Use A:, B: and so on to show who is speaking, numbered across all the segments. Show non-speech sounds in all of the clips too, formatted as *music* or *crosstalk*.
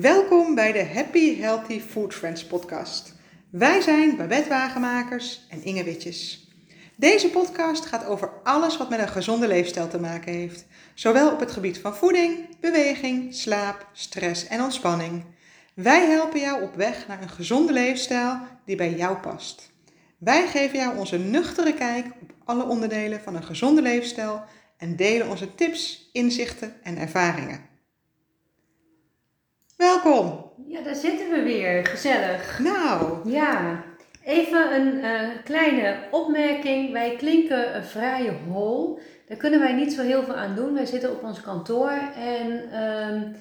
A: Welkom bij de Happy Healthy Food Friends podcast. Wij zijn Babette Wagenmakers en Inge Witjes. Deze podcast gaat over alles wat met een gezonde leefstijl te maken heeft. Zowel op het gebied van voeding, beweging, slaap, stress en ontspanning. Wij helpen jou op weg naar een gezonde leefstijl die bij jou past. Wij geven jou onze nuchtere kijk op alle onderdelen van een gezonde leefstijl en delen onze tips, inzichten en ervaringen. Welkom.
B: Ja, daar zitten we weer. Gezellig.
A: Nou.
B: Ja, even een uh, kleine opmerking. Wij klinken uh, vrij hol. Daar kunnen wij niet zo heel veel aan doen. Wij zitten op ons kantoor en um,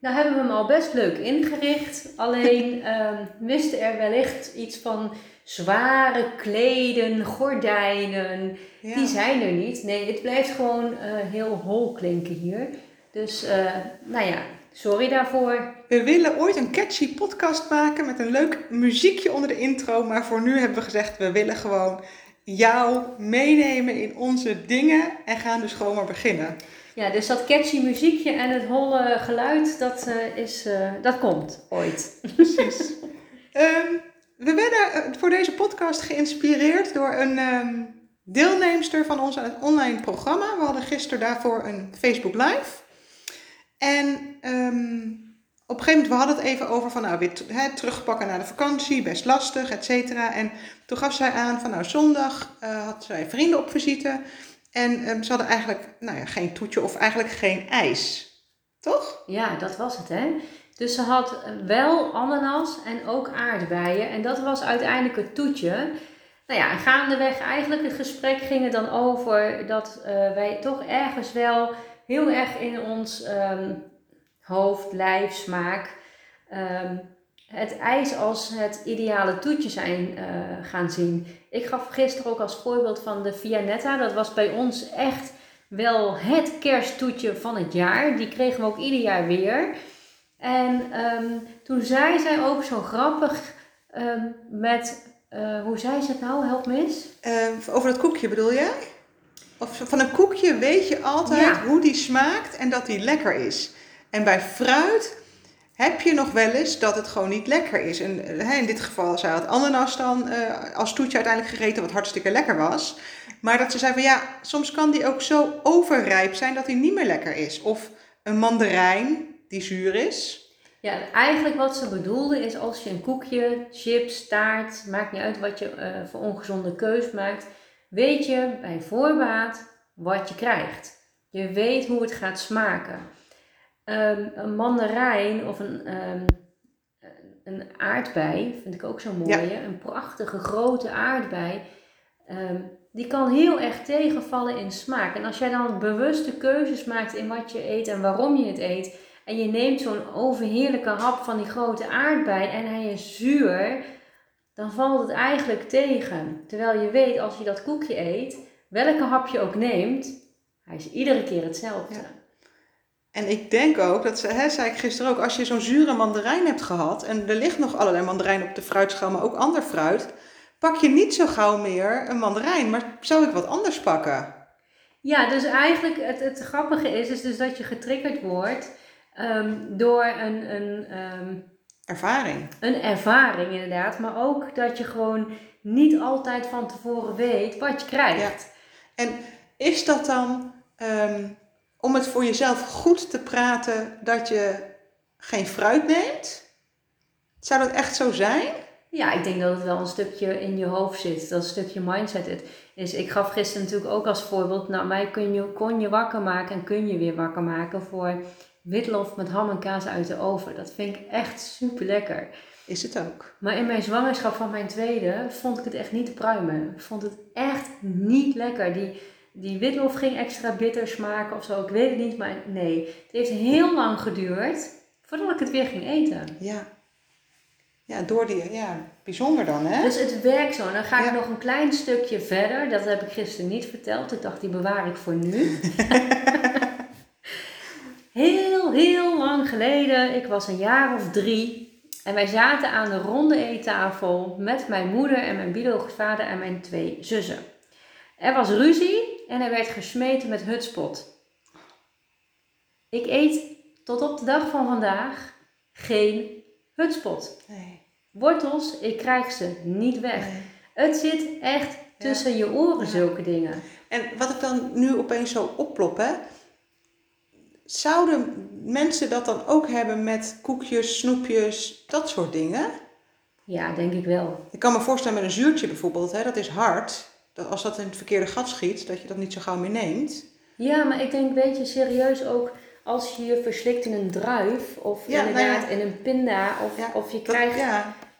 B: nou hebben we hem al best leuk ingericht. Alleen *laughs* um, miste er wellicht iets van zware kleden, gordijnen. Ja. Die zijn er niet. Nee, het blijft gewoon uh, heel hol klinken hier. Dus, nou ja, Sorry daarvoor.
A: We willen ooit een catchy podcast maken met een leuk muziekje onder de intro. Maar voor nu hebben we gezegd, we willen gewoon jou meenemen in onze dingen. En gaan dus gewoon maar beginnen.
B: Ja, dus dat catchy muziekje en het holle geluid, dat, uh, is, uh, dat komt ooit.
A: Precies. um, *laughs* we werden voor deze podcast geïnspireerd door een um, deelnemster van ons aan het online programma. We hadden gisteren daarvoor een Facebook Live. En um, op een gegeven moment, we hadden het even over van nou, weer terugpakken naar de vakantie, best lastig, et cetera. En toen gaf zij aan van nou, zondag uh, had zij vrienden op visite. En um, ze hadden eigenlijk nou ja, geen toetje of eigenlijk geen ijs. Toch?
B: Ja, dat was het hè. Dus ze had wel ananas en ook aardbeien. En dat was uiteindelijk het toetje. Nou ja, gaandeweg eigenlijk het gesprek ging er dan over dat uh, wij toch ergens wel heel erg in ons um, hoofd, lijf, smaak um, het ijs als het ideale toetje zijn uh, gaan zien. Ik gaf gisteren ook als voorbeeld van de Vianetta. Dat was bij ons echt wel het kersttoetje van het jaar. Die kregen we ook ieder jaar weer. En um, toen zei zij ook zo grappig met, uh, hoe zei ze het nou, help eens?
A: Uh, over dat koekje bedoel jij? Of van een koekje weet je altijd hoe die smaakt en dat die lekker is. En bij fruit heb je nog wel eens dat het gewoon niet lekker is. En hè, in dit geval, zij had ananas dan uh, als toetje uiteindelijk gegeten, wat hartstikke lekker was. Maar dat ze zei van ja, soms kan die ook zo overrijp zijn dat die niet meer lekker is. Of een mandarijn die zuur is.
B: Ja, eigenlijk wat ze bedoelde is als je een koekje, chips, taart, maakt niet uit wat je uh, voor ongezonde keus maakt weet je bij voorbaat wat je krijgt. Je weet hoe het gaat smaken. Um, een mandarijn of een, um, een aardbei vind ik ook zo mooi. Ja. Een prachtige grote aardbei. Um, die kan heel erg tegenvallen in smaak. En als jij dan bewuste keuzes maakt in wat je eet en waarom je het eet. En je neemt zo'n overheerlijke hap van die grote aardbei en hij is zuur dan valt het eigenlijk tegen. Terwijl je weet als je dat koekje eet, welke hap je ook neemt, hij is iedere keer hetzelfde. Ja.
A: En ik denk ook, dat hè, zei ik gisteren ook, als je zo'n zure mandarijn hebt gehad en er ligt nog allerlei mandarijn op de fruitschaal, maar ook ander fruit, pak je niet zo gauw meer een mandarijn, maar zou ik wat anders pakken?
B: Ja, dus eigenlijk het, het grappige is, is dus dat je getriggerd wordt um, door een, een um,
A: ervaring.
B: Een ervaring inderdaad, maar ook dat je gewoon niet altijd van tevoren weet wat je krijgt.
A: Ja. En is dat dan um, om het voor jezelf goed te praten dat je geen fruit neemt? Zou dat echt zo zijn?
B: Ja, ik denk dat het wel een stukje in je hoofd zit. Dat een stukje mindset het is. Ik gaf gisteren natuurlijk ook als voorbeeld, nou mij kun je, kon je wakker maken en kun je weer wakker maken voor witlof met ham en kaas uit de oven. Dat vind ik echt super lekker.
A: Is het ook.
B: Maar in mijn zwangerschap van mijn tweede vond ik het echt niet te pruimen. Ik vond het echt niet lekker. Die, die witlof ging extra bitter smaken of zo. Ik weet het niet, maar nee. Het heeft heel lang geduurd voordat ik het weer ging eten.
A: Ja. Ja, door die, ja, bijzonder dan, hè?
B: Dus het werkt zo. Dan ga ik nog een klein stukje verder. Dat heb ik gisteren niet verteld. Ik dacht, die bewaar ik voor nu. *laughs* heel, heel lang geleden, ik was een jaar of drie. En wij zaten aan de ronde eettafel met mijn moeder en mijn biologische vader en mijn twee zussen. Er was ruzie en er werd gesmeten met hutspot. Ik eet tot op de dag van vandaag geen hutspot.
A: Nee.
B: Wortels, ik krijg ze niet weg.
A: nee.
B: Het zit echt tussen je oren, zulke dingen.
A: En wat ik dan nu opeens zo oplop, hè. Zouden mensen dat dan ook hebben met koekjes, snoepjes, dat soort dingen?
B: Ja, denk ik wel.
A: Ik kan me voorstellen met een zuurtje bijvoorbeeld, hè, dat is hard. Dat als dat in het verkeerde gat schiet, dat je dat niet zo gauw meer neemt.
B: Ja, maar ik denk, weet je, serieus ook als je je verslikt in een druif of
A: Ja, nou
B: inderdaad
A: ja.
B: in een pinda of,
A: Ja,
B: of je krijgt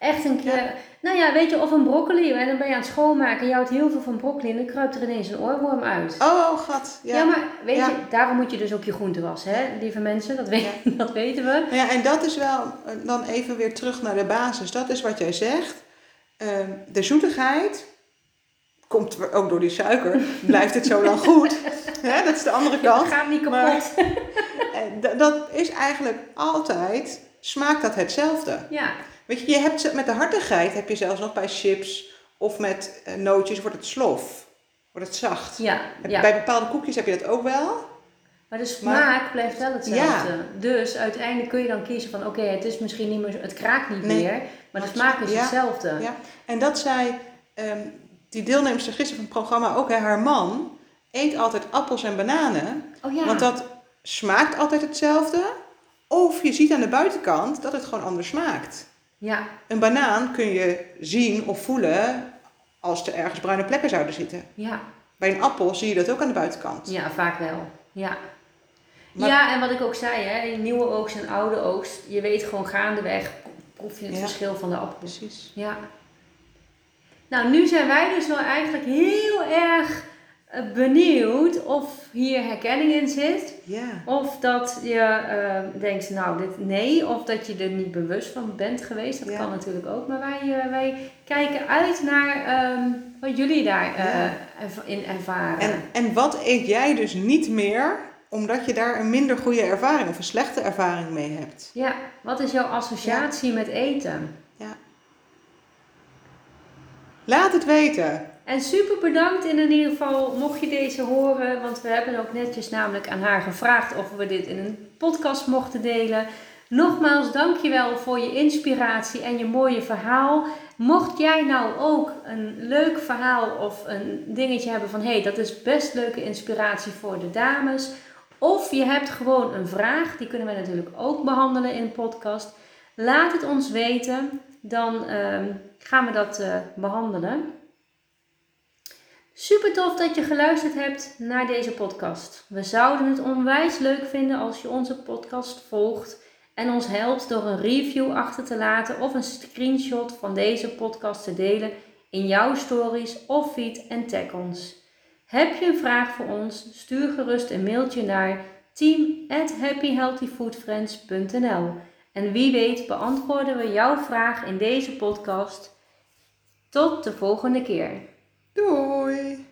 B: echt een keer, nou ja, weet je, of een broccoli en dan ben je aan het schoonmaken en je houdt heel veel van broccoli en dan kruipt er ineens een oorworm uit.
A: Oh, gat. Ja.
B: Ja, maar weet
A: Ja.
B: je, daarom moet je dus ook je groenten wassen, hè, lieve mensen, dat, weet, *laughs* dat weten we.
A: Nou ja, en dat is wel, eh, dan even weer terug naar de basis. Dat is wat jij zegt. Ehm, de zoetigheid komt ook door die suiker. *laughs* Blijft het zo dan goed? *laughs* Hè, dat is de andere kant.
B: gaat niet kapot.
A: Maar- d- dat is eigenlijk altijd, smaakt dat hetzelfde.
B: Ja,
A: Weet je, je hebt met de hartigheid heb je zelfs nog bij chips of met eh, nootjes wordt het slof. Wordt het zacht.
B: ja.
A: Bij bepaalde koekjes heb je dat ook wel.
B: Maar de smaak blijft wel hetzelfde.
A: Ja.
B: Dus uiteindelijk kun je dan kiezen van oké, het is misschien niet meer, het kraakt niet
A: Nee.
B: meer, maar de smaak is
A: ja,
B: hetzelfde.
A: Ja. En dat zei ehm, die deelnemster gisteren van het programma ook. Hè, haar man eet altijd appels en bananen.
B: Oh ja.
A: Want dat smaakt altijd hetzelfde. Of je ziet aan de buitenkant dat het gewoon anders smaakt.
B: Ja,
A: Een banaan kun je zien of voelen als er ergens bruine plekken zouden zitten.
B: ja,
A: Bij een appel zie je dat ook aan de buitenkant.
B: ja, vaak wel. Ja.
A: Maar-
B: ja, en wat ik ook zei, hè, in nieuwe oogst en oude oogst, je weet gewoon gaandeweg, proef je het
A: Ja.
B: verschil van de appel.
A: Precies.
B: Ja. Nou, nu zijn wij dus wel eigenlijk heel erg benieuwd of hier herkenning in zit.
A: Ja.
B: Of dat je eh, denkt, nou, dit nee. Of dat je er niet bewust van bent geweest. Dat
A: Ja.
B: kan natuurlijk ook. Maar wij, eh, wij kijken uit naar ehm, wat jullie daarin
A: Ja.
B: in ervaren.
A: En, en wat eet jij dus niet meer omdat je daar een minder goede ervaring of een slechte ervaring mee hebt?
B: Ja, wat is jouw associatie met eten?
A: Laat het weten.
B: En super bedankt in ieder geval, mocht je deze horen. Want we hebben ook netjes namelijk aan haar gevraagd of we dit in een podcast mochten delen. Nogmaals, dankjewel voor je inspiratie en je mooie verhaal. Mocht jij nou ook een leuk verhaal of een dingetje hebben van... hé, hey, dat is best leuke inspiratie voor de dames. Of je hebt gewoon een vraag, die kunnen we natuurlijk ook behandelen in een podcast. Laat het ons weten, dan ehm, gaan we dat eh, behandelen. Super tof dat je geluisterd hebt naar deze podcast. We zouden het onwijs leuk vinden als je onze podcast volgt en ons helpt door een review achter te laten of een screenshot van deze podcast te delen in jouw stories of feed en tag ons. Heb je een vraag voor ons? Stuur gerust een mailtje naar team@happyhealthyfoodfriends.nl en wie weet beantwoorden we jouw vraag in deze podcast. Tot de volgende keer.
A: Doei!